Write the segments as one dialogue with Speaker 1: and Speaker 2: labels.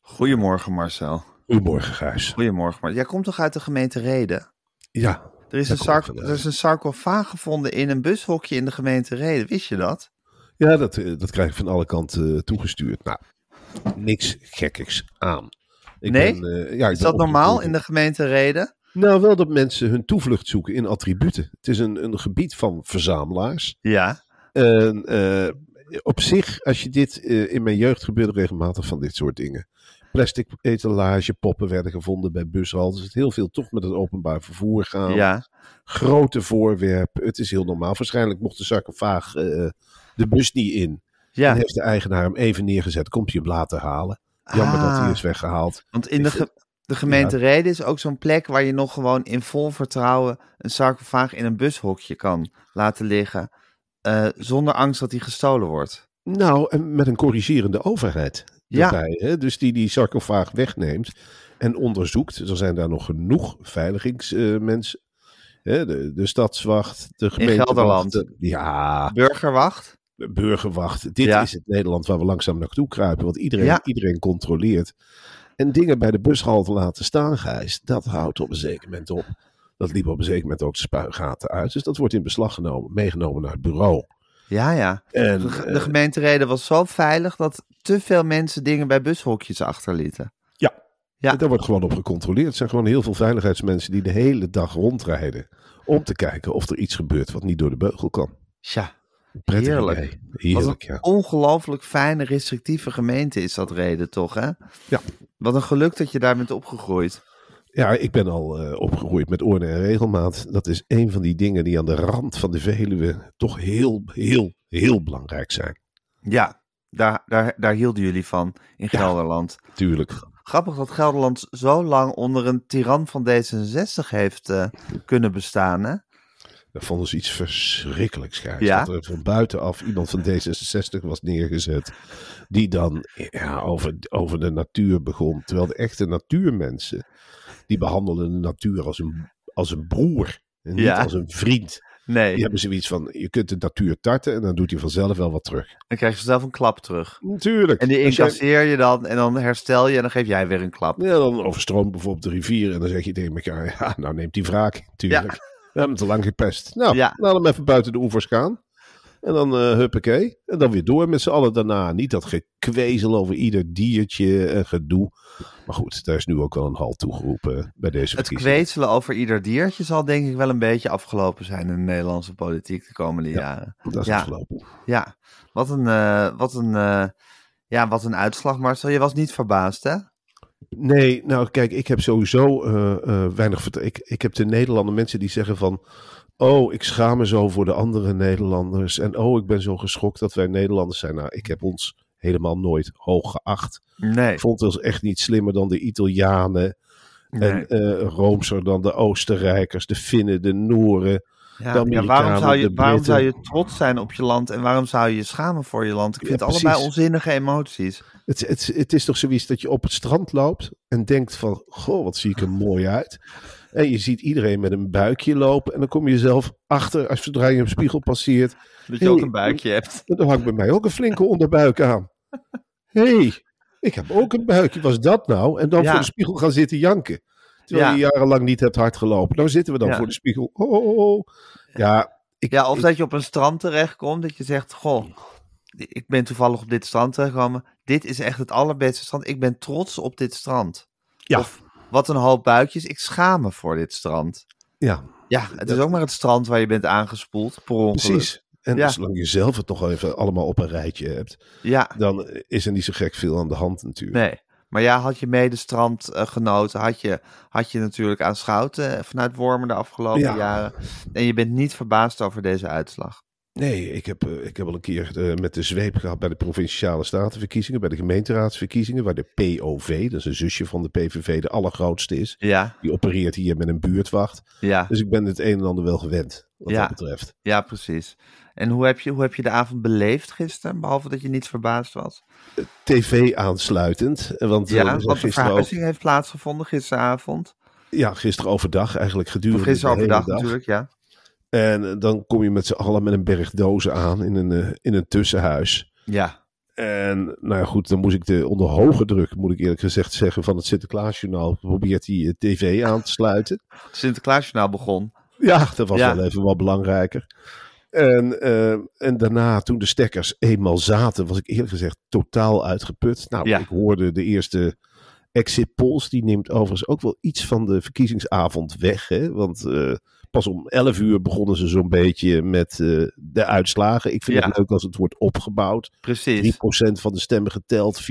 Speaker 1: Goedemorgen Marcel.
Speaker 2: Goedemorgen Gijs.
Speaker 1: Goedemorgen Marcel. Jij komt toch uit de gemeente Reden?
Speaker 2: Ja.
Speaker 1: Er is, een, sarc er is een sarcofaag gevonden in een bushokje in de gemeente Reden. Wist je dat?
Speaker 2: Ja, dat, eh, dat krijg ik van alle kanten eh, toegestuurd. Nou, niks gekkiks aan.
Speaker 1: Ik nee? Ben, uh, ja, is dat normaal in de gemeente Reden?
Speaker 2: Nou, wel dat mensen hun toevlucht zoeken in attributen. Het is een, een gebied van verzamelaars.
Speaker 1: Ja.
Speaker 2: En uh, op zich, als je dit uh, in mijn jeugd gebeurde regelmatig van dit soort dingen. Plastic etalage, poppen werden gevonden bij bushaltes. Het heel veel toch met het openbaar vervoer gaan.
Speaker 1: Ja.
Speaker 2: Grote voorwerpen. Het is heel normaal. Waarschijnlijk mocht de sarcofaag uh, de bus niet in. Ja. En heeft de eigenaar hem even neergezet. Komt hij hem laten halen. Jammer ah. dat hij is weggehaald.
Speaker 1: Want in de, ge de gemeente ja. Reden is ook zo'n plek waar je nog gewoon in vol vertrouwen een sarcofaag in een bushokje kan laten liggen. Uh, zonder angst dat die gestolen wordt.
Speaker 2: Nou, en met een corrigerende overheid ja. erbij. Hè? Dus die die sarcofaag wegneemt en onderzoekt. Er zijn daar nog genoeg veiligingsmensen. Uh, de, de stadswacht, de gemeente.
Speaker 1: In Gelderland.
Speaker 2: ja.
Speaker 1: Burgerwacht.
Speaker 2: Burgerwacht. Dit ja. is het Nederland waar we langzaam naartoe kruipen. Want iedereen, ja. iedereen controleert. En dingen bij de bushalte laten staan, Gijs, dat houdt op een zeker moment op. Dat liep op een zeker moment ook de spuigaten uit. Dus dat wordt in beslag genomen, meegenomen naar het bureau.
Speaker 1: Ja, ja. En, de, de gemeentereden was zo veilig dat te veel mensen dingen bij bushokjes achterlieten.
Speaker 2: Ja, ja. daar wordt gewoon op gecontroleerd. Het zijn gewoon heel veel veiligheidsmensen die de hele dag rondrijden. Om te kijken of er iets gebeurt wat niet door de beugel kan.
Speaker 1: Tja,
Speaker 2: Prettig
Speaker 1: Heerlijk.
Speaker 2: Heerlijk,
Speaker 1: ja. ongelooflijk fijne, restrictieve gemeente is dat reden toch, hè?
Speaker 2: Ja.
Speaker 1: Wat een geluk dat je daar bent opgegroeid.
Speaker 2: Ja, ik ben al uh, opgegroeid met orde en regelmaat. Dat is een van die dingen die aan de rand van de Veluwe toch heel, heel, heel belangrijk zijn.
Speaker 1: Ja, daar, daar, daar hielden jullie van in Gelderland.
Speaker 2: Ja, tuurlijk.
Speaker 1: Grappig dat Gelderland zo lang onder een tiran van D66 heeft uh, kunnen bestaan, hè?
Speaker 2: Dat vonden ze iets verschrikkelijks, Ja? Dat er van buitenaf iemand van D66 was neergezet. Die dan ja, over, over de natuur begon. Terwijl de echte natuurmensen. Die behandelden de natuur als een, als een broer. En niet als een vriend.
Speaker 1: Nee.
Speaker 2: Die hebben zoiets van: je kunt de natuur tarten en dan doet hij vanzelf wel wat terug.
Speaker 1: Dan krijg je vanzelf een klap terug.
Speaker 2: Natuurlijk.
Speaker 1: En die incasseer je dan en dan herstel je en dan geef jij weer een klap.
Speaker 2: Ja, dan overstroomt bijvoorbeeld de rivier en dan zeg je tegen elkaar: ja, nou neemt die wraak. Natuurlijk. Ja. We hebben te lang gepest. Nou, ja. laat hem even buiten de oevers gaan. En dan uh, huppakee. En dan weer door met z'n allen daarna. Niet dat gekwezel over ieder diertje en gedoe. Maar goed, daar is nu ook wel een halt toegeroepen bij deze
Speaker 1: Het kwezelen over ieder diertje zal denk ik wel een beetje afgelopen zijn in de Nederlandse politiek de komende
Speaker 2: ja,
Speaker 1: jaren.
Speaker 2: Dat is
Speaker 1: ja.
Speaker 2: afgelopen.
Speaker 1: Ja, wat een, uh, wat een, uh, ja, wat een uitslag Marcel. Je was niet verbaasd hè?
Speaker 2: Nee, nou kijk, ik heb sowieso uh, uh, weinig vertrouwen. Ik, ik heb de Nederlander mensen die zeggen van... Oh, ik schaam me zo voor de andere Nederlanders. En oh, ik ben zo geschokt dat wij Nederlanders zijn. Nou, ik heb ons helemaal nooit hoog geacht.
Speaker 1: Nee.
Speaker 2: Ik vond ons echt niet slimmer dan de Italianen.
Speaker 1: Nee.
Speaker 2: En uh, roomser dan de Oostenrijkers, de Finnen, de Nooren.
Speaker 1: Ja, ja, waarom, zou je, waarom zou je trots zijn op je land en waarom zou je je schamen voor je land? Ik vind
Speaker 2: Ja,
Speaker 1: het allebei onzinnige emoties.
Speaker 2: Het, het, het is toch zoiets dat je op het strand loopt en denkt van, goh, wat zie ik er mooi uit. En je ziet iedereen met een buikje lopen. En dan kom je zelf achter, als zodra je een spiegel passeert.
Speaker 1: Dat je ook een buikje hebt.
Speaker 2: Dan hangt bij mij ook een flinke onderbuik aan. hey, ik heb ook een buikje. Was dat nou? En dan voor de spiegel gaan zitten janken. Terwijl je jarenlang niet hebt hard gelopen. Nou zitten we dan voor de spiegel. Oh, oh, oh. Ja,
Speaker 1: ik, ja, of dat je op een strand terechtkomt. Dat je zegt, goh, ik ben toevallig op dit strand terechtgekomen. Dit is echt het allerbeste strand. Ik ben trots op dit strand.
Speaker 2: Ja.
Speaker 1: Of, wat een hoop buikjes. Ik schaam me voor dit strand.
Speaker 2: Ja.
Speaker 1: Ja, het is ook maar het strand waar je bent aangespoeld. Per ongeluk.
Speaker 2: Precies. En ja. zolang je zelf het toch even allemaal op een rijtje hebt,
Speaker 1: ja.
Speaker 2: dan is er niet zo gek veel aan de hand natuurlijk.
Speaker 1: Nee. Maar ja, had je medestrand uh, genoten, had je, had je natuurlijk aanschouwd vanuit Wormen de afgelopen jaren. En je bent niet verbaasd over deze uitslag.
Speaker 2: Nee, ik heb, uh, ik heb al een keer uh, met de zweep gehad bij de provinciale statenverkiezingen, bij de gemeenteraadsverkiezingen, waar de POV, dat is een zusje van de PVV, de allergrootste is.
Speaker 1: Ja.
Speaker 2: Die opereert hier met een buurtwacht.
Speaker 1: Ja.
Speaker 2: Dus ik ben het een en ander wel gewend, wat
Speaker 1: ja.
Speaker 2: dat betreft.
Speaker 1: Ja, precies. En hoe heb, je, hoe heb je de avond beleefd gisteren, behalve dat je niet verbaasd was?
Speaker 2: TV aansluitend. Want,
Speaker 1: ja, want de verhuizing ook... heeft plaatsgevonden gisteravond.
Speaker 2: Ja, gisteren overdag eigenlijk gedurende
Speaker 1: Gisteren overdag
Speaker 2: dag.
Speaker 1: natuurlijk, ja.
Speaker 2: En dan kom je met z'n allen met een berg dozen aan in een, uh, in een tussenhuis.
Speaker 1: Ja.
Speaker 2: En nou ja, goed, dan moest ik de, onder hoge druk, moet ik eerlijk gezegd zeggen, van het Sinterklaasjournaal probeert die uh, tv aan te sluiten.
Speaker 1: Sinterklaasjournaal begon.
Speaker 2: Ja, dat was ja. wel even wat belangrijker. En, uh, en daarna, toen de stekkers eenmaal zaten, was ik eerlijk gezegd totaal uitgeput. Nou,
Speaker 1: ja.
Speaker 2: ik hoorde de eerste exit polls. Die neemt overigens ook wel iets van de verkiezingsavond weg. Hè? Want uh, pas om 11 uur begonnen ze zo'n beetje met uh, de uitslagen. Ik vind
Speaker 1: Ja.
Speaker 2: het leuk als het wordt opgebouwd. 3%
Speaker 1: Precies.
Speaker 2: van de stemmen geteld, 4%.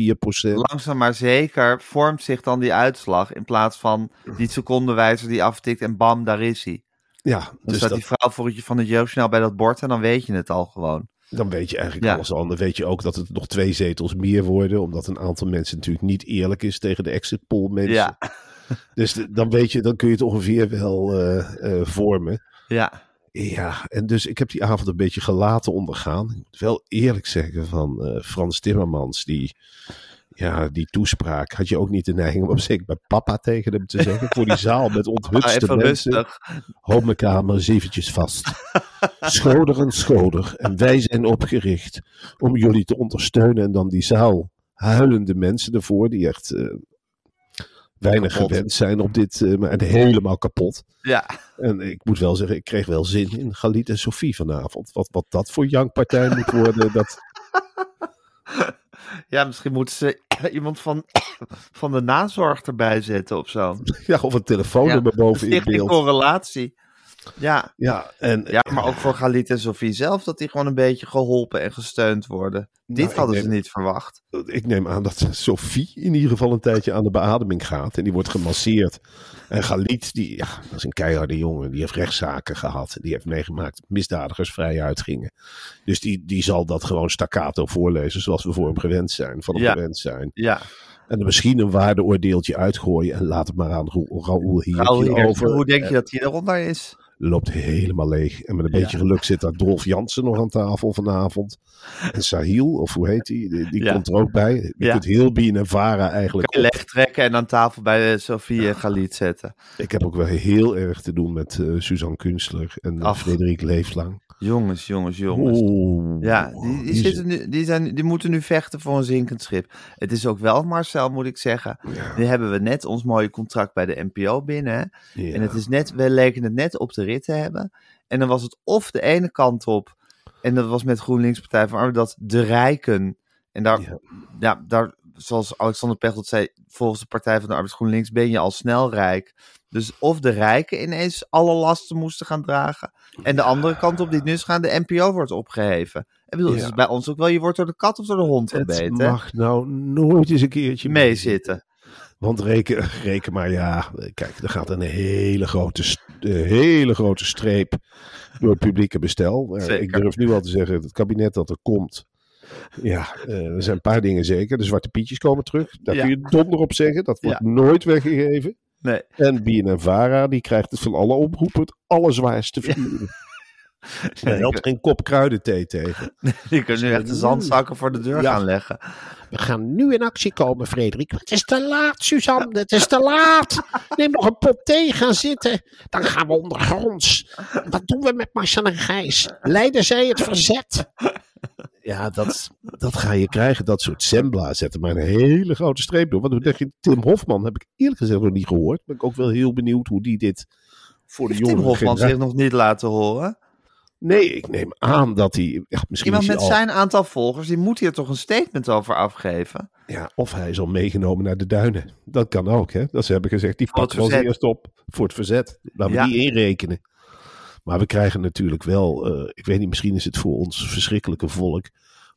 Speaker 1: Langzaam maar zeker vormt zich dan die uitslag in plaats van die secondenwijzer die aftikt en bam, daar is hij.
Speaker 2: Ja,
Speaker 1: Dan
Speaker 2: dus
Speaker 1: staat
Speaker 2: dat,
Speaker 1: die vrouw voor het van het jeugdjournaal bij dat bord en dan weet je het al gewoon.
Speaker 2: dan weet je eigenlijk
Speaker 1: Ja.
Speaker 2: alles al. Dan weet je ook dat het nog twee zetels meer worden. Omdat een aantal mensen natuurlijk niet eerlijk is tegen de exit poll mensen.
Speaker 1: Ja,
Speaker 2: Dus dan weet je, dan kun je het ongeveer wel eh, eh, vormen.
Speaker 1: ja,
Speaker 2: Ja, en dus ik heb die avond een beetje gelaten ondergaan. Ik moet wel eerlijk zeggen van eh, Frans Timmermans, die, ja, die toespraak had je ook niet de neiging om zeker bij papa tegen hem te zeggen. Voor die zaal met
Speaker 1: Ah,
Speaker 2: onthutste
Speaker 1: even
Speaker 2: mensen.
Speaker 1: rustig.
Speaker 2: Houd mijn kamer eens eventjes vast. Schoder en schoder. En wij zijn opgericht om jullie te ondersteunen. En dan die zaal huilende mensen ervoor, die echt weinig
Speaker 1: Kapot.
Speaker 2: gewend zijn op dit, eh, maar helemaal kapot.
Speaker 1: Ja,
Speaker 2: En ik moet wel zeggen, ik kreeg wel zin in Galit en Sofie vanavond. Wat, wat dat voor jankpartij moet worden, dat...
Speaker 1: ja, misschien moeten ze iemand van, van de nazorg erbij zetten of zo.
Speaker 2: Ja, of een telefoonnummer
Speaker 1: Ja,
Speaker 2: boven in beeld.
Speaker 1: correlatie. Ja,
Speaker 2: Ja, en
Speaker 1: ja, maar ook voor Galit en Sofie zelf, dat die gewoon een beetje geholpen en gesteund worden. Dit
Speaker 2: Nou, ik
Speaker 1: hadden ze niet verwacht.
Speaker 2: ik neem aan dat Sophie in ieder geval een tijdje aan de beademing gaat. En die wordt gemasseerd. En Galit, die, ja, dat is een keiharde jongen. Die heeft rechtszaken gehad. Die heeft meegemaakt dat misdadigers vrij uitgingen. Dus die, die zal dat gewoon staccato voorlezen. Zoals we voor hem gewend zijn. Van hem
Speaker 1: Ja.
Speaker 2: gewend zijn.
Speaker 1: Ja,
Speaker 2: En er misschien een waardeoordeeltje uitgooien. En laat het maar aan Ra- Raoul hier
Speaker 1: Raoul Heertje,
Speaker 2: over.
Speaker 1: hoe denk je dat hij eronder is?
Speaker 2: Loopt helemaal leeg. En met een
Speaker 1: Ja.
Speaker 2: beetje geluk zit daar Dolf Jansen nog aan tafel vanavond. En Sahil, of hoe heet die? Die, die
Speaker 1: Ja.
Speaker 2: komt er ook bij. Je
Speaker 1: Ja.
Speaker 2: kunt heel Bien en Vara eigenlijk
Speaker 1: Kan je leg trekken en aan tafel bij eh, Sofie en Galit zetten.
Speaker 2: Ik heb ook wel heel erg te doen met eh, Suzanne Kunstler en uh. Frederik Leeflang.
Speaker 1: Jongens, jongens, jongens. Ja, die, die, zitten nu, die, zijn, die moeten nu vechten voor een zinkend schip. Het is ook wel, Marcel, moet ik zeggen. Nu hebben we net ons mooie contract bij de NPO binnen. En het is net, we leken het net op de te hebben. En dan was het of de ene kant op. En dat was met GroenLinks Partij van Arbeid dat de rijken. En daar,
Speaker 2: Ja.
Speaker 1: ja. daar, zoals Alexander Pechtold zei, volgens de Partij van de Arbeid GroenLinks ben je al snel rijk. Dus of de rijken ineens alle lasten moesten gaan dragen. En de andere kant op, die nu is gaan, de NPO wordt opgeheven. Ik bedoel, het is bij ons ook wel, je wordt door de kat of door de hond
Speaker 2: Het
Speaker 1: gebeten. hè?
Speaker 2: mag nou nooit eens een keertje
Speaker 1: Meezitten.
Speaker 2: Want reken, reken maar, ja, kijk, er gaat een hele grote, hele grote streep door het publieke bestel.
Speaker 1: Zeker.
Speaker 2: Ik durf nu al te zeggen, het kabinet dat er komt, ja, eh, er zijn een paar dingen zeker. De Zwarte Pietjes komen terug, daar
Speaker 1: Ja.
Speaker 2: kun je donder op zeggen. Dat wordt nooit weggegeven.
Speaker 1: Nee.
Speaker 2: En BNN Vara, die krijgt het van alle omroepen het allerzwaarste verduren. Er helpt geen kop kruidenthee tegen.
Speaker 1: Die kunnen nu echt de zandzakken voor de deur gaan leggen.
Speaker 2: We gaan nu in actie komen, Frederik. Het is te laat, Suzanne. Het is te laat. Neem nog een pot thee, gaan zitten. Dan gaan we ondergronds. Wat doen we met Marcel en Gijs? Leiden zij het verzet? Ja, dat, dat ga je krijgen. Dat soort sembla zetten maar een hele grote streep door. Wat denk je? Tim Hofman heb ik eerlijk gezegd nog niet gehoord. Ben ik ook wel heel benieuwd hoe die dit voor de jongen.
Speaker 1: Tim Hofman zich nog niet laten horen?
Speaker 2: Nee, ik neem aan dat hij. Ja, misschien
Speaker 1: Iemand met
Speaker 2: al,
Speaker 1: zijn aantal volgers, die moet hier toch een statement over afgeven?
Speaker 2: Ja, of hij is al meegenomen naar de duinen. Dat kan ook, hè? Dat ze hebben gezegd. Die pakt wel eerst op voor het verzet. Laten we ja. die inrekenen. Maar we krijgen natuurlijk wel. Uh, ik weet niet, misschien is het voor ons verschrikkelijke volk.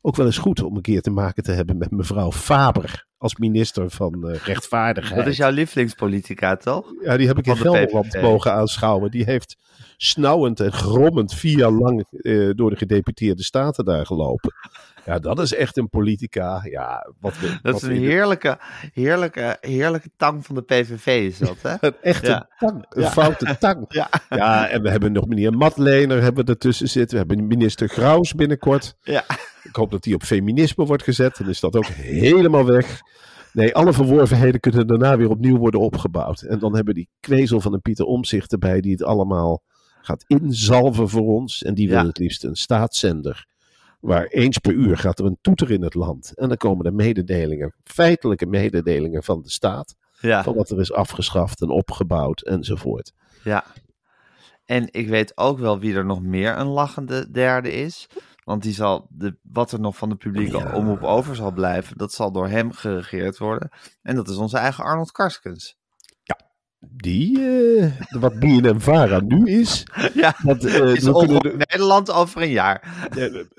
Speaker 2: ook wel eens goed om een keer te maken te hebben met mevrouw Faber. Als minister van uh, rechtvaardigheid.
Speaker 1: Dat is jouw lievelingspolitica, toch?
Speaker 2: Ja, die heb ik in Gelderland mogen aanschouwen. Die heeft snauwend en grommend vier jaar lang uh, door de gedeputeerde staten daar gelopen. Ja, dat is echt een politica. Ja, wat we,
Speaker 1: dat
Speaker 2: wat
Speaker 1: is een heerlijke, heerlijke, heerlijke tang van de PVV is dat, hè?
Speaker 2: een echte ja. tang, een ja. foute tang. Ja. ja, en we hebben nog meneer Matlener hebben we ertussen zitten. We hebben minister Graus binnenkort.
Speaker 1: Ja.
Speaker 2: Ik hoop dat die op feminisme wordt gezet. Dan is dat ook helemaal weg. Nee, alle verworvenheden kunnen daarna weer opnieuw worden opgebouwd. En dan hebben die kwezel van een Pieter Omzicht erbij die het allemaal gaat inzalven voor ons. En die wil het liefst een staatszender. Waar eens per uur gaat er een toeter in het land. En dan komen er mededelingen, feitelijke mededelingen van de staat.
Speaker 1: Ja.
Speaker 2: Van wat er is afgeschaft en opgebouwd enzovoort.
Speaker 1: Ja. En ik weet ook wel wie er nog meer een lachende derde is. Want die zal de, wat er nog van de publieke ja. omroep over zal blijven, dat zal door hem geregeerd worden. En dat is onze eigen Arnold Karskens.
Speaker 2: Die, uh, wat BNM Vara nu is.
Speaker 1: Ja, dat uh, is de, Nederland over een jaar.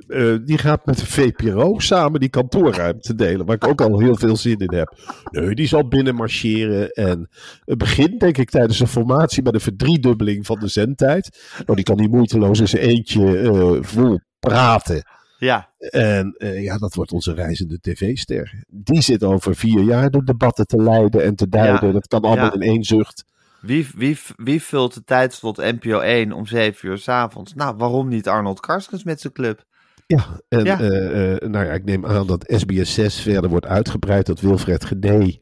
Speaker 2: Uh, die gaat met de VPRO samen die kantoorruimte delen, waar ik ook al heel veel zin in heb. Nee, die zal binnen marcheren. En het begint, denk ik, tijdens de formatie met een verdriedubbeling van de zendtijd. Nou, die kan die moeiteloos in zijn eentje vol praten.
Speaker 1: Ja.
Speaker 2: En uh, ja, dat wordt onze reizende tv-ster. Die zit over vier jaar de debatten te leiden en te duiden. Ja. Dat kan allemaal ja. in één zucht.
Speaker 1: Wie, wie, wie vult de tijdslot NPO 1 om 7 uur s avonds? Nou, waarom niet Arnold Karskens met zijn club?
Speaker 2: Ja, en ja. Uh, uh, nou ja, ik neem aan dat SBS 6 verder wordt uitgebreid tot Wilfred Gedee.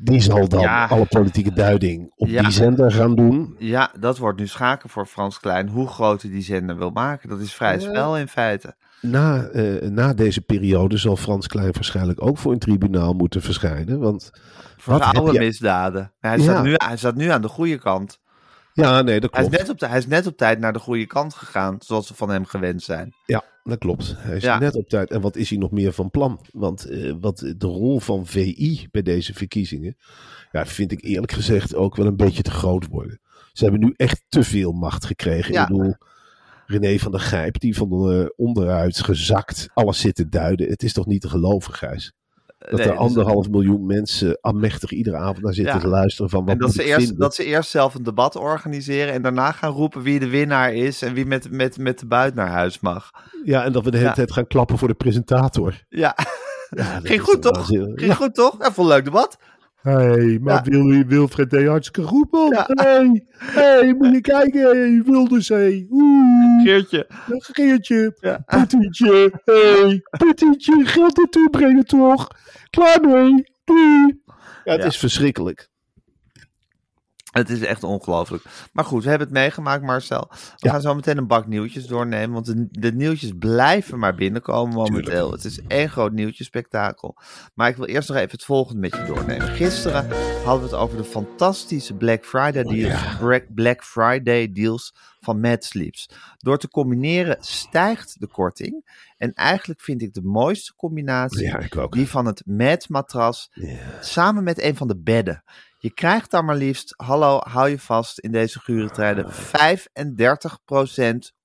Speaker 2: Die zal dan ja. alle politieke duiding op ja. die zender gaan doen.
Speaker 1: Ja, dat wordt nu schaken voor Frans Klein. Hoe groot hij die zender wil maken. Dat is vrij spel in feite.
Speaker 2: Na, uh, na deze periode zal Frans Klein waarschijnlijk ook voor een tribunaal moeten verschijnen. Want
Speaker 1: voor oude je... misdaden. Hij, staat nu, hij staat nu aan de goede kant.
Speaker 2: Ja, nee, dat klopt.
Speaker 1: Hij is, net op de, hij is net op tijd naar de goede kant gegaan, zoals we van hem gewend zijn.
Speaker 2: Ja, dat klopt. Hij is ja. net op tijd. En wat is hij nog meer van plan? Want uh, wat de rol van VI bij deze verkiezingen, ja, vind ik eerlijk gezegd ook wel een beetje te groot worden. Ze hebben nu echt te veel macht gekregen. Ja. Ik bedoel, René van der Gijp, die van uh, onderuit gezakt alles zit te duiden. Het is toch niet te geloven, Gijs? Dat nee, er anderhalf dus... miljoen mensen amechtig iedere avond naar zitten ja. te luisteren van wat
Speaker 1: en dat ze, eerst,
Speaker 2: vinden.
Speaker 1: dat ze eerst zelf een debat organiseren en daarna gaan roepen wie de winnaar is en wie met, met, met de buit naar huis mag.
Speaker 2: Ja, en dat we de hele ja. tijd gaan klappen voor de presentator.
Speaker 1: Ja, ja ging goed toch? Ging goed toch? Ja, leuk debat.
Speaker 2: Hé, hey, maar ja. wil, Wilfred deed hartstikke goed, man. Hé, ja. hey, hey, moet je kijken, hey, Wilders, hey. Oeh.
Speaker 1: Geertje.
Speaker 2: Geertje. Ja. Poetietje. Hé, hey, Poetietje, geld naartoe brengen toch? Klaar mee. Doei. Ja, het ja. is verschrikkelijk.
Speaker 1: Het is echt ongelooflijk. Maar goed, we hebben het meegemaakt, Marcel. We ja. gaan zo meteen een bak nieuwtjes doornemen. Want de, de nieuwtjes blijven maar binnenkomen momenteel. Tuurlijk. Het is één groot nieuwtjespektakel. Maar ik wil eerst nog even het volgende met je doornemen. Gisteren hadden we het over de fantastische Black Friday deals, oh, ja. Black Friday deals van Mad Sleeps. Door te combineren stijgt de korting. En eigenlijk vind ik de mooiste combinatie
Speaker 2: ja,
Speaker 1: die van het Mad matras samen met een van de bedden. Je krijgt dan maar liefst, hallo, hou je vast in deze gure tijden, 35%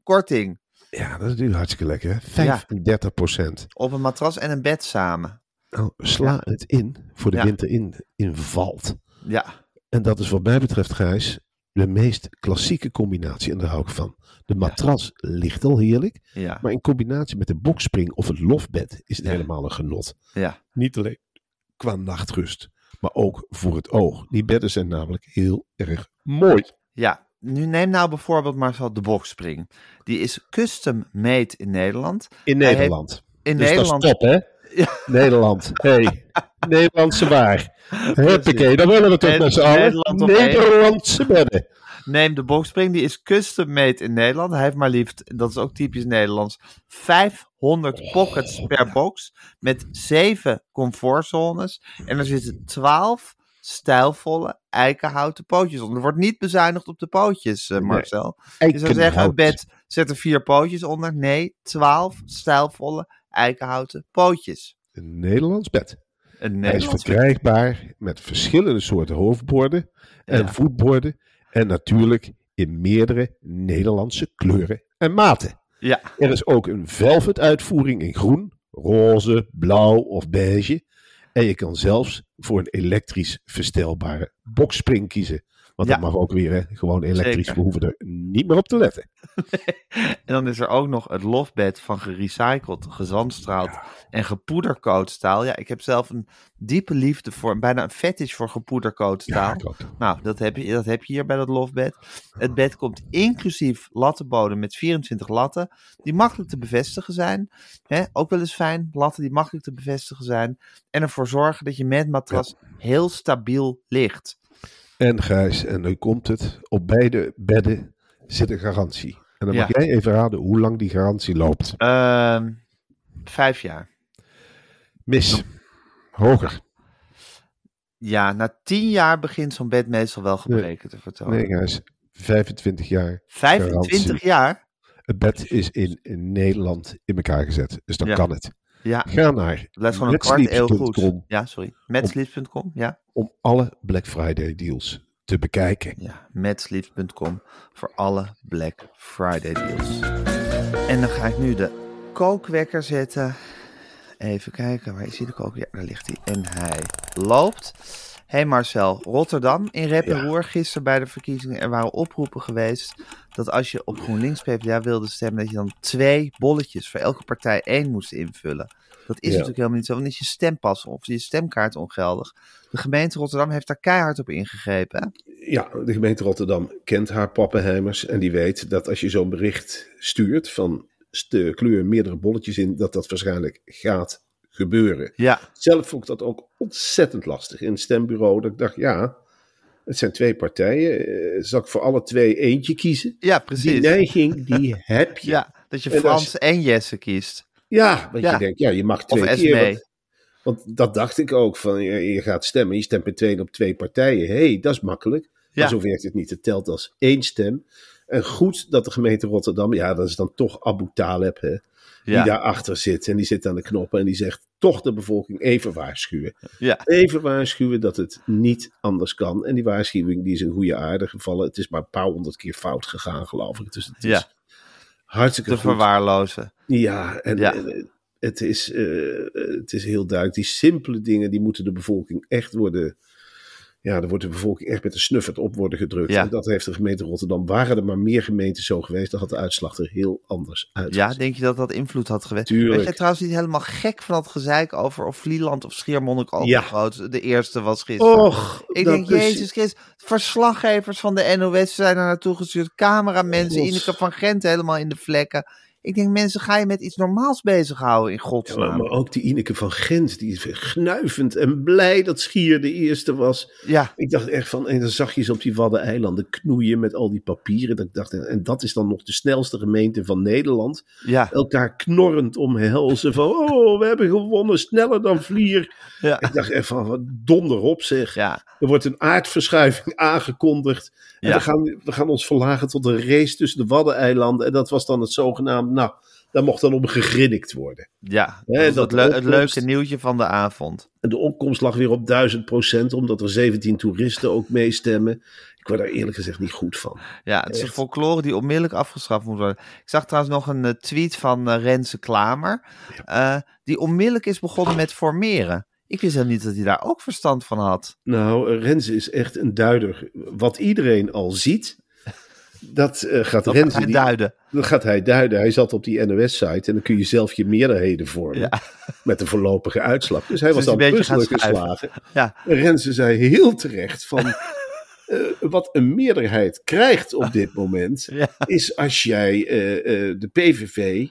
Speaker 1: korting.
Speaker 2: Ja, dat is natuurlijk hartstikke lekker. 35%.
Speaker 1: Ja. Op een matras en een bed samen.
Speaker 2: Nou, sla ja. het in voor de ja. winter in, in valt.
Speaker 1: Ja.
Speaker 2: En dat is wat mij betreft, Gijs, de meest klassieke combinatie. En daar hou ik van. De matras ligt al heerlijk.
Speaker 1: Ja.
Speaker 2: Maar in combinatie met de bokspring of het lofbed is het helemaal een genot.
Speaker 1: Ja.
Speaker 2: Niet alleen qua nachtrust maar ook voor het oog. Die bedden zijn namelijk heel erg mooi.
Speaker 1: Ja, nu neem nou bijvoorbeeld zo de boxspring. Die is custom made in Nederland.
Speaker 2: In
Speaker 1: Hij
Speaker 2: Nederland.
Speaker 1: heeft- in
Speaker 2: dus
Speaker 1: Nederland.
Speaker 2: dat is top, hè? Nederland. Hey, Nederlandse waar. Huppakee, dan willen we toch met z'n allen. Nederlandse bedden.
Speaker 1: Neem de boxspring, die is custom made in Nederland. Hij heeft maar liefst, dat is ook typisch Nederlands, 500 pockets per box. Met 7 comfortzones. En er zitten 12 stijlvolle eikenhouten pootjes onder. Er wordt niet bezuinigd op de pootjes, eh, Marcel. Je zou zeggen, een bed zet er vier pootjes onder. Nee, 12 stijlvolle eikenhouten pootjes.
Speaker 2: Een Nederlands bed.
Speaker 1: Een
Speaker 2: Hij is
Speaker 1: Nederlands
Speaker 2: verkrijgbaar met verschillende soorten hoofdborden en
Speaker 1: Ja.
Speaker 2: voetborden. En natuurlijk in meerdere Nederlandse kleuren en maten.
Speaker 1: Ja,
Speaker 2: Er is ook een velvet uitvoering in groen, roze, blauw of beige. En je kan zelfs voor een elektrisch verstelbare boxspring kiezen. Want
Speaker 1: Ja.
Speaker 2: dat mag ook weer, hè? gewoon elektrisch.
Speaker 1: Zeker.
Speaker 2: We hoeven er niet meer op te letten.
Speaker 1: En dan is er ook nog het lofbed van gerecycled, gezandstraald en gepoedercoat staal. Ja, ik heb zelf een diepe liefde voor, bijna een fetish voor gepoedercoat staal.
Speaker 2: ik ook.
Speaker 1: nou, dat heb, je, dat heb je hier bij dat lofbed. Het bed komt inclusief lattenbodem met 24 latten, die makkelijk te bevestigen zijn. Hè, ook wel eens fijn, latten die makkelijk te bevestigen zijn. En ervoor zorgen dat je met matras heel stabiel ligt.
Speaker 2: En Gijs, en nu komt het. Op beide bedden zit een garantie. En dan mag jij even raden hoe lang die garantie loopt.
Speaker 1: Ehm, vijf jaar.
Speaker 2: Mis. Hoger.
Speaker 1: Ja, na tien jaar begint zo'n bed meestal wel gebreken te vertonen.
Speaker 2: Nee, Gijs. 25 jaar.
Speaker 1: 25
Speaker 2: garantie.
Speaker 1: jaar?
Speaker 2: Het bed is in, in Nederland in elkaar gezet. Dus dan
Speaker 1: Ja.
Speaker 2: kan het.
Speaker 1: Ja,
Speaker 2: Ga naar
Speaker 1: blijft gewoon een kwart eeuw goed. Ja, sorry. Metsleeps.com, ja.
Speaker 2: om alle Black Friday deals te bekijken.
Speaker 1: Ja, metsleeps.com voor alle Black Friday deals. En dan ga ik nu de kookwekker zetten. Even kijken, waar is hij de kook? Ja, daar ligt hij. En hij loopt. hey Marcel, Rotterdam in rep en roer. Gisteren bij de verkiezingen, er waren oproepen geweest dat als je op GroenLinks PvdA wilde stemmen, dat je dan twee bolletjes voor elke partij één moest invullen. Dat is
Speaker 2: Ja.
Speaker 1: natuurlijk helemaal niet zo, want dan is je stempas of je stemkaart ongeldig. De gemeente Rotterdam heeft daar keihard op ingegrepen. Hè?
Speaker 2: Ja, de gemeente Rotterdam kent haar pappenheimers. En die weet dat als je zo'n bericht stuurt van de kleur meerdere bolletjes in, dat dat waarschijnlijk gaat gebeuren.
Speaker 1: Ja,
Speaker 2: Zelf vond ik dat ook ontzettend lastig in het stembureau. Dat ik dacht, ja, het zijn twee partijen. eh, Zal ik voor alle twee eentje kiezen?
Speaker 1: ja
Speaker 2: Die
Speaker 1: precies.
Speaker 2: neiging, die heb je.
Speaker 1: Ja, dat je
Speaker 2: En als-
Speaker 1: Frans en Jesse kiest.
Speaker 2: Ja, want
Speaker 1: Ja.
Speaker 2: je denkt, ja, je mag twee
Speaker 1: Of
Speaker 2: keer. Want, want dat dacht ik ook, van je, je gaat stemmen, je stemt met twee op twee partijen. Hé, hey, dat is makkelijk.
Speaker 1: Ja.
Speaker 2: Maar zo werkt het niet. Het telt als één stem. En goed dat de gemeente Rotterdam, ja, dat is dan toch Abu Taleb, hè, die
Speaker 1: Ja,
Speaker 2: daarachter zit. En die zit aan de knoppen en die zegt toch de bevolking even waarschuwen.
Speaker 1: ja.
Speaker 2: Even waarschuwen dat het niet anders kan. En die waarschuwing die is in goede aarde gevallen. Het is maar een paar honderd keer fout gegaan, geloof ik. Dus het is
Speaker 1: Ja.
Speaker 2: hartstikke
Speaker 1: te
Speaker 2: goed.
Speaker 1: verwaarlozen.
Speaker 2: Ja, en
Speaker 1: Ja.
Speaker 2: eh, het, is, eh, het is heel duidelijk. Die simpele dingen, die moeten de bevolking echt worden... Ja, daar wordt de bevolking echt met een snuffert op worden gedrukt.
Speaker 1: Ja.
Speaker 2: En dat heeft de gemeente Rotterdam. Waren er maar meer gemeenten zo geweest, dan had de uitslag er heel anders uit.
Speaker 1: Ja, denk je dat dat invloed had geweest?
Speaker 2: Tuurlijk.
Speaker 1: Weet je trouwens niet helemaal gek van dat gezeik over of Vlieland of Schiermonnik
Speaker 2: Ja.
Speaker 1: groot de eerste was gisteren?
Speaker 2: Och,
Speaker 1: ik denk,
Speaker 2: is-
Speaker 1: Jezus Christus, verslaggevers van de NOS zijn er naartoe gestuurd, cameramensen. Ineke van Gent helemaal in de vlekken. Ik denk, mensen, ga je met iets normaals bezighouden in godsnaam.
Speaker 2: maar, maar ook die Ineke van Gent, die is gnuivend en blij dat Schier de eerste was.
Speaker 1: Ja,
Speaker 2: Ik dacht echt van, en dan zag je ze op die Waddeneilanden knoeien met al die papieren. Dat ik dacht, en dat is dan nog de snelste gemeente van Nederland.
Speaker 1: ja,
Speaker 2: elkaar knorrend omhelzen van oh, we hebben gewonnen, sneller dan vlier.
Speaker 1: ja.
Speaker 2: Ik dacht echt van, wat donder op zeg.
Speaker 1: Ja,
Speaker 2: Er wordt een aardverschuiving aangekondigd. En we, gaan, we gaan ons verlagen tot een race tussen de Waddeneilanden. En dat was dan het nou, daar mocht dan om gegrinnikt worden.
Speaker 1: ja. Dat het, leuke nieuwtje van de avond.
Speaker 2: En de opkomst lag weer op 1000 procent, omdat er 17 toeristen ook meestemmen. Ik word daar eerlijk gezegd niet goed van.
Speaker 1: Ja, het is een folklore die onmiddellijk afgeschaft moet worden. Ik zag trouwens nog een eh, tweet van eh, Renze Klamer. eh, die onmiddellijk is begonnen met formeren. Ik wist helemaal niet dat hij daar ook verstand van had.
Speaker 2: Nou, Renze is echt een duider. Wat iedereen al ziet, dat eh, gaat
Speaker 1: Dat
Speaker 2: Renze...
Speaker 1: gaat hij
Speaker 2: die-
Speaker 1: duiden.
Speaker 2: Dat gaat hij duiden. Hij zat op die NOS-site en dan kun je zelf je meerderheden vormen.
Speaker 1: Ja.
Speaker 2: Met een voorlopige uitslag. Dus hij was
Speaker 1: Dus gaan
Speaker 2: puzzelen
Speaker 1: schuiven.
Speaker 2: geslagen.
Speaker 1: Ja,
Speaker 2: En Renze zei heel terecht van... uh, wat een meerderheid krijgt op dit moment, is als jij uh, de PVV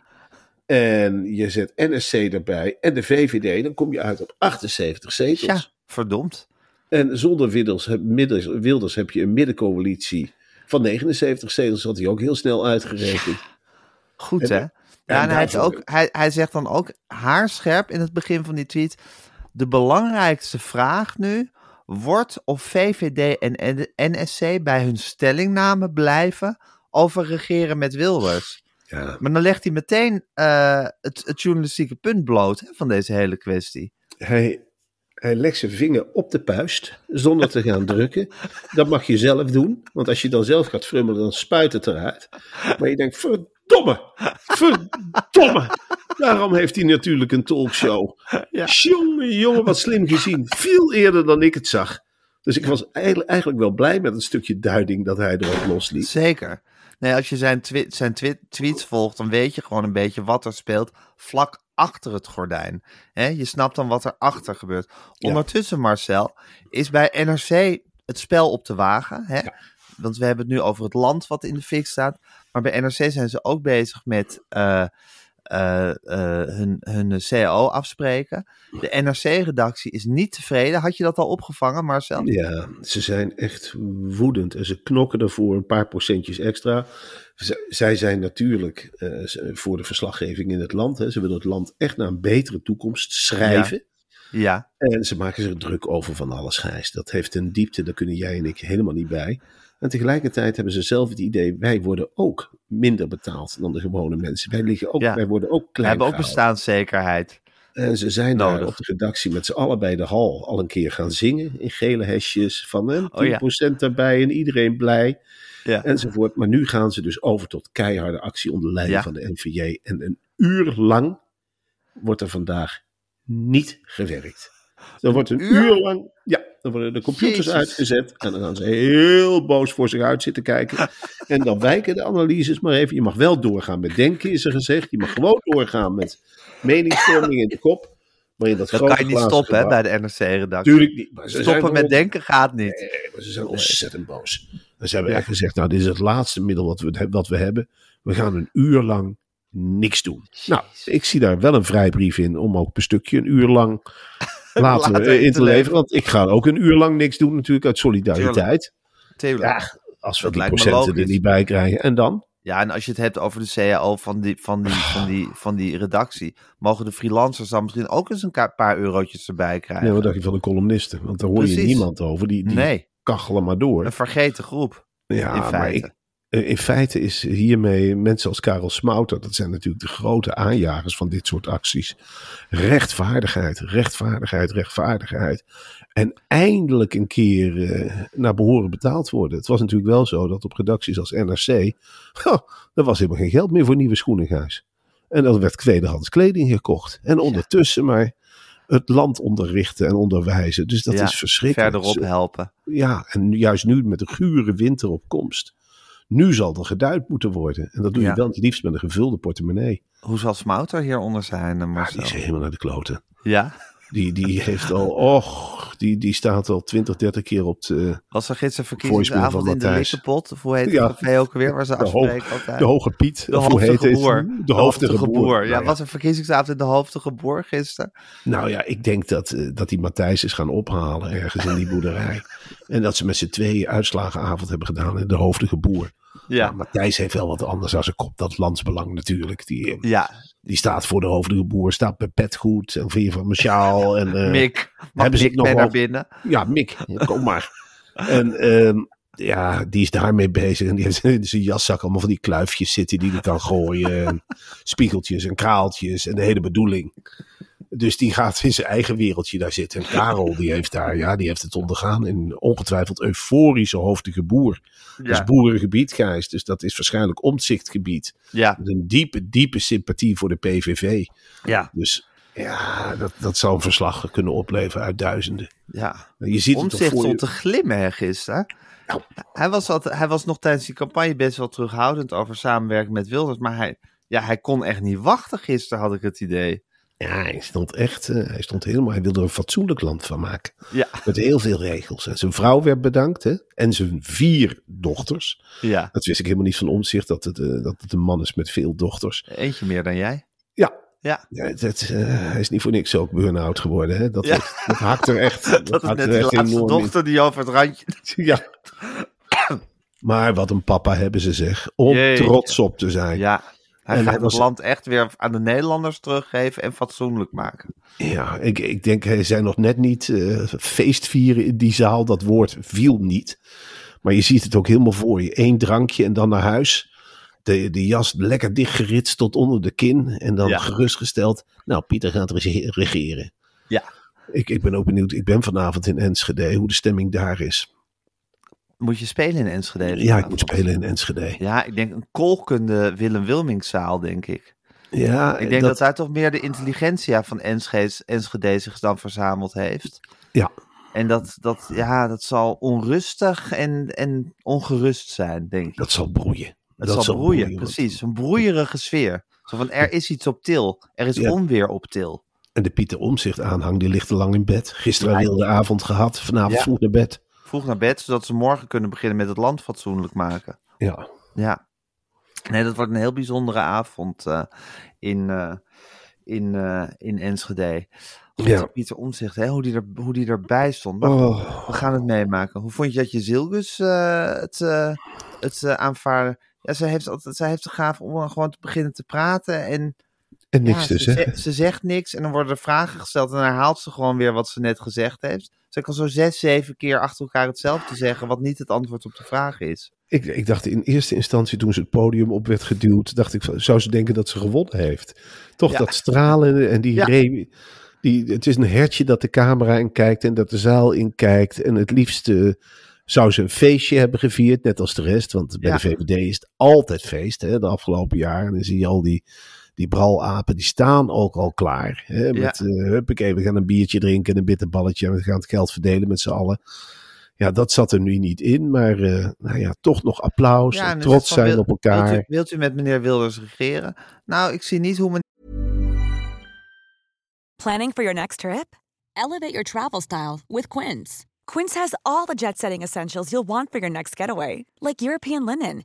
Speaker 2: en je zet NSC erbij en de VVD, dan kom je uit op 78 zetels.
Speaker 1: Ja, verdomd.
Speaker 2: En zonder Wilders, Wilders heb je een middencoalitie van 79 zetels, had hij ook heel snel uitgerekend.
Speaker 1: Goed hè? Ja, en, hij, ook, hij, hij zegt dan ook haarscherp in het begin van die tweet. De belangrijkste vraag nu wordt of VVD en NSC bij hun stellingname blijven over regeren met Wilders. Ja. Maar dan legt hij meteen uh, het, het, journalistieke punt bloot hè, van deze hele kwestie.
Speaker 2: Hij, hij legt zijn vinger op de puist zonder te gaan drukken. Dat mag je zelf doen, want als je dan zelf gaat frummelen, dan spuit het eruit. Maar je denkt, verdomme, verdomme. Daarom heeft hij natuurlijk een talkshow. Ja. Jongen, jongen, wat slim gezien. Veel eerder dan ik het zag. Dus ik was eigenlijk, eigenlijk wel blij met het stukje duiding dat hij erop losliet.
Speaker 1: Zeker. Nee, als je zijn, twi zijn tweets volgt, dan weet je gewoon een beetje wat er speelt vlak achter het gordijn. je snapt dan wat er achter gebeurt. Ondertussen, Marcel, is bij NRC het spel op te wagen. Hè? Want we hebben het nu over het land wat in de fik staat. Maar bij NRC zijn ze ook bezig met uh, uh, hun, hun CAO afspreken. De NRC-redactie is niet tevreden. Had je dat al opgevangen, Marcel?
Speaker 2: Ja, ze zijn echt woedend en ze knokken ervoor een paar procentjes extra. zij zijn natuurlijk voor de verslaggeving in het land. Hè. Ze willen het land echt naar een betere toekomst schrijven.
Speaker 1: Ja. ja.
Speaker 2: En ze maken zich druk over van alles, Gijs. Dat heeft een diepte, daar kunnen jij en ik helemaal niet bij. En tegelijkertijd hebben ze zelf het idee, wij worden ook minder betaald dan de gewone mensen. Wij, liggen ook, wij worden ook klein.
Speaker 1: We hebben ook bestaanszekerheid.
Speaker 2: En ze zijn daar op de redactie met z'n allen bij de hal al een keer gaan zingen in gele hesjes van hè, 10% oh, erbij en iedereen blij. Ja. Enzovoort. Maar nu gaan ze dus over tot keiharde actie onder leiding van de NVJ. En een uur lang wordt er vandaag niet gewerkt. Er wordt een uur lang, ja, dan worden de computers uitgezet en dan gaan ze heel boos voor zich uit zitten kijken. En dan wijken de analyses maar even. Je mag wel doorgaan met denken, is er gezegd. Je mag gewoon doorgaan met meningsvorming in de kop. Maar in dat,
Speaker 1: dat kan je niet stoppen hè, bij de NRC-redactie.
Speaker 2: Tuurlijk niet.
Speaker 1: Stoppen met denken gaat niet.
Speaker 2: Nee, maar ze zijn ontzettend boos. En ze hebben echt gezegd, nou dit is het laatste middel wat we, wat we hebben. We gaan een uur lang niks doen. Nou, ik zie daar wel een vrijbrief in om ook een stukje een uur lang laten, we in te leveren. Want ik ga ook een uur lang niks doen natuurlijk uit solidariteit.
Speaker 1: Tuurlijk.
Speaker 2: Ja, als we die procenten er niet bij krijgen. En dan?
Speaker 1: Ja, en als je het hebt over de CAO van die, van die, van die, van die redactie, mogen de freelancers dan misschien ook eens een paar eurotjes erbij krijgen.
Speaker 2: Nee, wat dacht je van de columnisten? Want daar hoor je niemand over. Die, die nee. kachelen maar door.
Speaker 1: Een vergeten groep. Ja, maar ik,
Speaker 2: eh, in feite is hiermee mensen als Karel Smouter, dat zijn natuurlijk de grote aanjagers van dit soort acties. Rechtvaardigheid, rechtvaardigheid, rechtvaardigheid. En eindelijk een keer uh, naar behoren betaald worden. Het was natuurlijk wel zo dat op redacties als NRC, oh, er was helemaal geen geld meer voor nieuwe schoenenhuis. En dan werd tweedehands kleding gekocht. En ondertussen maar het land onderrichten en onderwijzen. Dus dat is verschrikkelijk.
Speaker 1: Verderop helpen.
Speaker 2: Ja, en juist nu met de gure winter op komst. Nu zal er geduid moeten worden. En dat doe je dan het liefst met een gevulde portemonnee.
Speaker 1: Hoe zal Smouter hieronder zijn,
Speaker 2: eh, Marcel? Ja, die is helemaal naar de kloten.
Speaker 1: Ja?
Speaker 2: Die, die heeft al, och, die, die staat al 20, 30 keer op de.
Speaker 1: Was er gisteren verkiezingsavond in de Likkepot? Of hoe heet ja. het ook weer? Waar ze afspreken altijd?
Speaker 2: De Hoge Piet.
Speaker 1: De hoofdige boer.
Speaker 2: De hoofdige boer.
Speaker 1: Ja, nou was er verkiezingsavond in de hoofdige boer gisteren?
Speaker 2: Nou ja, ik denk dat, eh, dat die Matthijs is gaan ophalen ergens in die boerderij. en dat ze met z'n tweeën uitslagenavond hebben gedaan in de hoofdige boer. Ja. Maar Matthijs heeft wel wat anders als zijn kop. Dat landsbelang natuurlijk. Die,
Speaker 1: ja.
Speaker 2: die staat voor de hoofdige boer. Staat bij petgoed. En vier van mijn sjaal. En, uh,
Speaker 1: Mick. Hebben ze nog naar binnen?
Speaker 2: Ja, Mick. Kom maar. en uh, ja, die is daarmee bezig. En die heeft in zijn jaszak allemaal van die kluifjes zitten die hij kan gooien. En spiegeltjes en kraaltjes. En de hele bedoeling. Dus die gaat in zijn eigen wereldje daar zitten. En Karel, die heeft daar, ja, die heeft het ondergaan in ongetwijfeld euforische hoofdige boer. Ja. Dat is boerengebied, Gijs. Dus dat is waarschijnlijk omzichtgebied.
Speaker 1: Ja.
Speaker 2: Met een diepe, diepe sympathie voor de PVV.
Speaker 1: Ja.
Speaker 2: Dus ja, dat, dat zou een verslag kunnen opleveren uit duizenden.
Speaker 1: Ja. Je ziet Omtzigt het stond te glimmen hè, gisteren. Nou. Hij, was altijd, hij was nog tijdens die campagne best wel terughoudend over samenwerken met Wilders. Maar hij, ja, hij kon echt niet wachten gisteren, had ik het idee.
Speaker 2: Ja, hij stond echt, uh, hij stond helemaal, hij wilde er een fatsoenlijk land van maken.
Speaker 1: Ja.
Speaker 2: Met heel veel regels. En zijn vrouw werd bedankt, hè? En zijn vier dochters.
Speaker 1: Ja.
Speaker 2: Dat wist ik helemaal niet van omzicht, dat het, uh, dat het een man is met veel dochters.
Speaker 1: Eentje meer dan jij.
Speaker 2: Ja.
Speaker 1: Ja.
Speaker 2: ja dat, uh, hij is niet voor niks ook burn-out geworden, hè? Dat, ja. dat, dat haakt er echt.
Speaker 1: dat, dat is net die laatste dochter in. die over het randje.
Speaker 2: ja. Maar wat een papa hebben ze zeg. Om trots op te zijn.
Speaker 1: Ja. Hij en gaat het was... land echt weer aan de Nederlanders teruggeven en fatsoenlijk maken.
Speaker 2: Ja, ik, ik denk, hij zijn nog net niet uh, feestvieren in die zaal. Dat woord viel niet. Maar je ziet het ook helemaal voor je. Eén drankje en dan naar huis. De, de jas lekker dichtgeritst tot onder de kin. En dan ja. gerustgesteld. Nou, Pieter gaat regeren.
Speaker 1: Ja.
Speaker 2: Ik, ik ben ook benieuwd. Ik ben vanavond in Enschede. Hoe de stemming daar is.
Speaker 1: Moet je spelen in Enschede?
Speaker 2: Ja, ik moet spelen in Enschede.
Speaker 1: Ja, ik denk een kolkende Willem Wilmingszaal, denk ik.
Speaker 2: Ja,
Speaker 1: ik denk dat... dat daar toch meer de intelligentia van Enschede, Enschede zich dan verzameld heeft.
Speaker 2: Ja.
Speaker 1: En dat, dat, ja, dat zal onrustig en, en ongerust zijn, denk ik.
Speaker 2: Dat zal broeien.
Speaker 1: Het dat zal broeien, broeien precies. Een broeierige sfeer. Zo van, er is iets op til. Er is ja. onweer op til.
Speaker 2: En de Pieter Omzicht aanhang, die ligt te lang in bed. Gisteren ja. wilde avond gehad, vanavond ja. vroeg naar bed
Speaker 1: vroeg naar bed, zodat ze morgen kunnen beginnen met het land fatsoenlijk maken.
Speaker 2: Ja.
Speaker 1: Ja. Nee, dat wordt een heel bijzondere avond uh, in, uh, in, uh, in Enschede. Goed, ja. Pieter Omzicht, hè, hoe, die er, hoe die erbij stond. Maar oh. we gaan het meemaken. Hoe vond je dat je Zilgus het, het aanvaarden? Ja, zij heeft, altijd, zij heeft de gaaf om gewoon te beginnen te praten en...
Speaker 2: En niks
Speaker 1: ja,
Speaker 2: dus,
Speaker 1: ze,
Speaker 2: hè?
Speaker 1: Zegt, ze zegt niks en dan worden er vragen gesteld en dan herhaalt ze gewoon weer wat ze net gezegd heeft. Ze kan zo zes, zeven keer achter elkaar hetzelfde zeggen, wat niet het antwoord op de vraag is.
Speaker 2: Ik, ik dacht in eerste instantie toen ze het podium op werd geduwd, dacht ik, zou ze denken dat ze gewonnen heeft. Toch ja. dat stralen en die, ja. re, die, het is een hertje dat de camera in kijkt en dat de zaal in kijkt. En het liefste zou ze een feestje hebben gevierd, net als de rest. Want bij ja. de VVD is het altijd feest, hè, de afgelopen jaren. En dan zie je al die die bralapen, die staan ook al klaar. Hè, met, ja. uh, huppakee, we gaan een biertje drinken, een bitterballetje en we gaan het geld verdelen met z'n allen. Ja, dat zat er nu niet in, maar uh, nou ja, toch nog applaus ja, en trots zijn wil, op elkaar.
Speaker 1: Wilt u, wilt u, met meneer Wilders regeren? Nou, ik zie niet hoe men...
Speaker 3: Planning for your next trip? Elevate your travel style with Quince. Quince has all the jet-setting essentials you'll want for your next getaway, like European linen,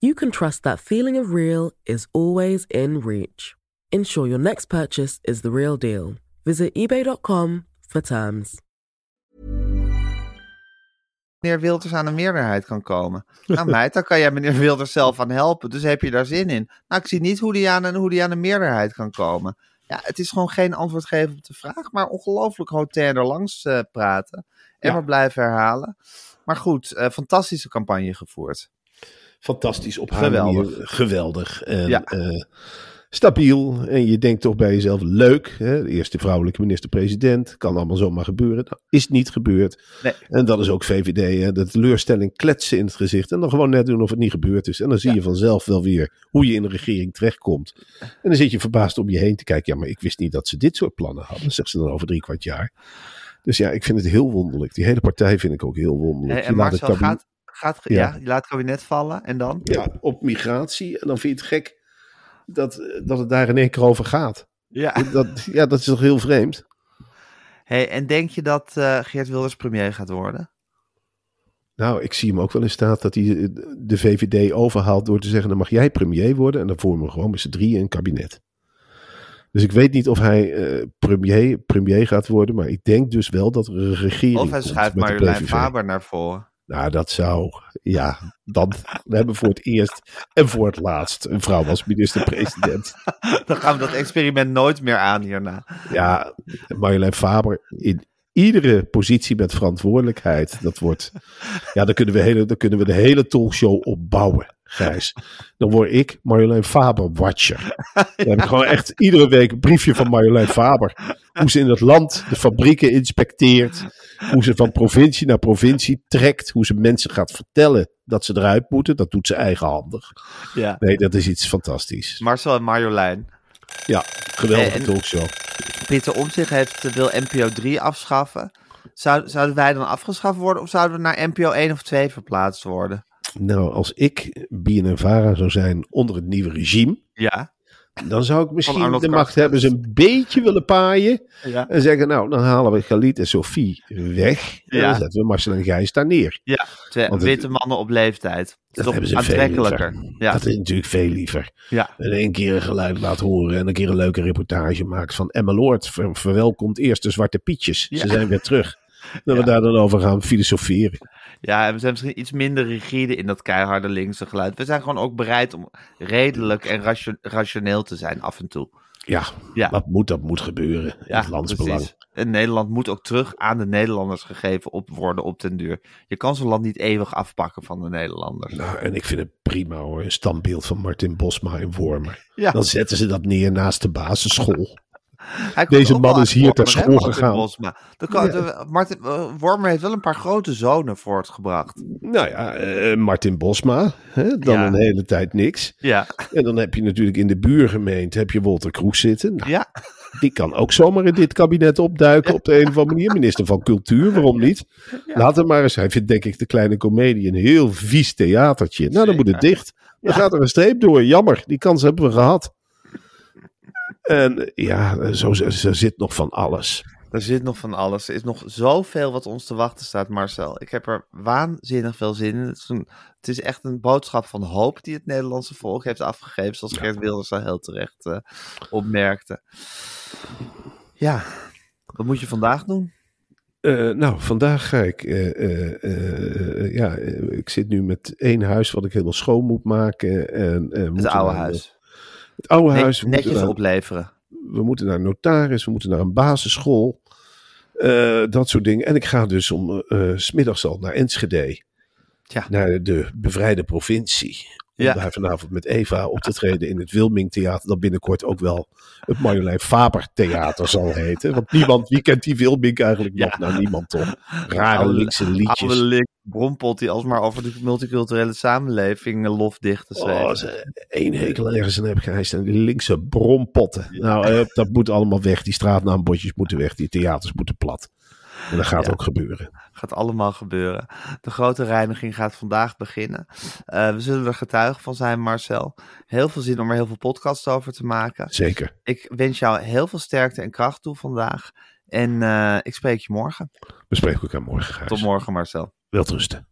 Speaker 4: you can trust that feeling of real is always in reach. Ensure your next purchase is the real deal. Visit eBay.com for terms.
Speaker 1: Meneer Wilders aan een meerderheid kan komen. Nou meid, dan kan jij meneer Wilders zelf aan helpen. Dus heb je daar zin in? Nou, ik zie niet hoe die aan een, hoe die aan een meerderheid kan komen. Ja, het is gewoon geen antwoord geven op de vraag, maar ongelooflijk hotel er langs uh, praten. En ja. maar blijven herhalen. Maar goed, uh, fantastische campagne gevoerd
Speaker 2: fantastisch op haar geweldig. manier. Geweldig. En, ja. uh, stabiel. En je denkt toch bij jezelf, leuk. Hè? De eerste vrouwelijke minister-president. Kan allemaal zomaar gebeuren. Nou, is niet gebeurd.
Speaker 1: Nee.
Speaker 2: En dat is ook VVD. Hè? De teleurstelling kletsen in het gezicht. En dan gewoon net doen of het niet gebeurd is. En dan zie ja. je vanzelf wel weer hoe je in de regering terechtkomt. En dan zit je verbaasd om je heen te kijken. Ja, maar ik wist niet dat ze dit soort plannen hadden. Zegt ze dan over drie kwart jaar. Dus ja, ik vind het heel wonderlijk. Die hele partij vind ik ook heel wonderlijk.
Speaker 1: Hey, en Marcel, gaat, gaat, ja. ja. je laat het kabinet vallen en dan?
Speaker 2: Ja, op migratie. En dan vind je het gek dat, dat het daar in één keer over gaat.
Speaker 1: Ja,
Speaker 2: dat, ja, dat is toch heel vreemd?
Speaker 1: Hey, en denk je dat uh, Geert Wilders premier gaat worden?
Speaker 2: Nou, ik zie hem ook wel in staat dat hij de VVD overhaalt door te zeggen: dan mag jij premier worden. En dan vormen we gewoon met z'n drieën een kabinet. Dus ik weet niet of hij uh, premier, premier gaat worden, maar ik denk dus wel dat er een regering
Speaker 1: Of hij schuift Marjolein Faber naar voren.
Speaker 2: Nou, dat zou, ja, dan we hebben voor het eerst en voor het laatst een vrouw als minister-president.
Speaker 1: dan gaan we dat experiment nooit meer aan hierna.
Speaker 2: Ja, Marjolein Faber in iedere positie met verantwoordelijkheid. Dat wordt, ja, dan kunnen we, hele, dan kunnen we de hele talkshow opbouwen. Gijs. Dan word ik Marjolein Faber watcher. Dan heb ik gewoon echt iedere week een briefje van Marjolein Faber. Hoe ze in het land de fabrieken inspecteert. Hoe ze van provincie naar provincie trekt. Hoe ze mensen gaat vertellen dat ze eruit moeten. Dat doet ze eigenhandig. Ja. Nee, dat is iets fantastisch.
Speaker 1: Marcel en Marjolein.
Speaker 2: Ja, geweldige en, talkshow.
Speaker 1: Pieter Omtzigt heeft, wil NPO 3 afschaffen. Zou, zouden wij dan afgeschaft worden of zouden we naar NPO 1 of 2 verplaatst worden?
Speaker 2: Nou, als ik BNNVARA zou zijn onder het nieuwe regime.
Speaker 1: Ja.
Speaker 2: Dan zou ik misschien de macht hebben ze een beetje willen paaien. Ja. En zeggen, nou, dan halen we Galit en Sophie weg. En dan zetten we Marcel en Gijs daar neer.
Speaker 1: Ja, twee witte mannen op leeftijd. Dat, dat is aantrekkelijker.
Speaker 2: Ja. Dat is natuurlijk veel liever.
Speaker 1: Ja.
Speaker 2: En een keer een geluid laat horen en een keer een leuke reportage maakt van Emma Lord. verwelkomt eerst de Zwarte Pietjes. Ze zijn weer terug. Dat we daar dan over gaan filosoferen.
Speaker 1: Ja, we zijn misschien iets minder rigide in dat keiharde linkse geluid. We zijn gewoon ook bereid om redelijk en rationeel te zijn af en toe.
Speaker 2: Ja, ja. dat moet, dat moet gebeuren. Ja, het landsbelang.
Speaker 1: En Nederland moet ook terug aan de Nederlanders gegeven op worden op den duur. Je kan zo'n land niet eeuwig afpakken van de Nederlanders.
Speaker 2: Nou, en ik vind het prima hoor. Een standbeeld van Martin Bosma in Wormer. Ja. Dan zetten ze dat neer naast de basisschool. Deze man is hier ter school gegaan.
Speaker 1: De, Martin uh, Wormer heeft wel een paar grote zonen voortgebracht.
Speaker 2: Nou ja, uh, Martin Bosma, hè, dan een hele tijd niks.
Speaker 1: Ja.
Speaker 2: En dan heb je natuurlijk in de buurgemeente heb je Walter Kroes zitten. Nou,
Speaker 1: ja.
Speaker 2: Die kan ook zomaar in dit kabinet opduiken op de een of andere manier. Minister van Cultuur, waarom niet? Laat hem maar eens. Hij vindt denk ik de kleine komedie een heel vies theatertje. Nou, dan moet het dicht. Dan gaat er een streep door. Jammer, die kans hebben we gehad. En ja, zo, zo zit nog van alles.
Speaker 1: Er zit nog van alles. Er is nog zoveel wat ons te wachten staat, Marcel. Ik heb er waanzinnig veel zin in. Het is, een, het is echt een boodschap van hoop die het Nederlandse volk heeft afgegeven. Zoals Gert Wilders al heel terecht uh, opmerkte. Ja, wat moet je vandaag doen?
Speaker 2: Uh, nou, vandaag ga ik. Uh, ja, ik zit nu met één huis wat ik helemaal schoon moet maken. En,
Speaker 1: het oude huis.
Speaker 2: Het oude huis.
Speaker 1: Netjes opleveren.
Speaker 2: We moeten naar een notaris, we moeten naar een basisschool. Uh, dat soort dingen. En ik ga dus om uh, smiddags al naar Enschede.
Speaker 1: Ja.
Speaker 2: Naar de bevrijde provincie. Om ja. daar vanavond met Eva op te treden in het Wilming Theater. Dat binnenkort ook wel het Marjolein Faber Theater zal heten. Want niemand, wie kent die Wilming eigenlijk nog? Nou, niemand toch. Rare linkse liedjes.
Speaker 1: Brompot die alsmaar over de multiculturele samenleving uh, lofdichten schreef.
Speaker 2: Oh, één hekel ergens in heb geheist. En die linkse brompotten. Nou, uh, dat moet allemaal weg. Die straatnaambordjes moeten weg. Die theaters moeten plat. En dat gaat ook gebeuren.
Speaker 1: Gaat allemaal gebeuren. De grote reiniging gaat vandaag beginnen. Uh, we zullen er getuigen van zijn, Marcel. Heel veel zin om er heel veel podcasts over te maken.
Speaker 2: Zeker.
Speaker 1: Ik wens jou heel veel sterkte en kracht toe vandaag. En uh, ik spreek je morgen.
Speaker 2: We spreken elkaar morgen, Gijs.
Speaker 1: Tot morgen, Marcel.
Speaker 2: Welterusten.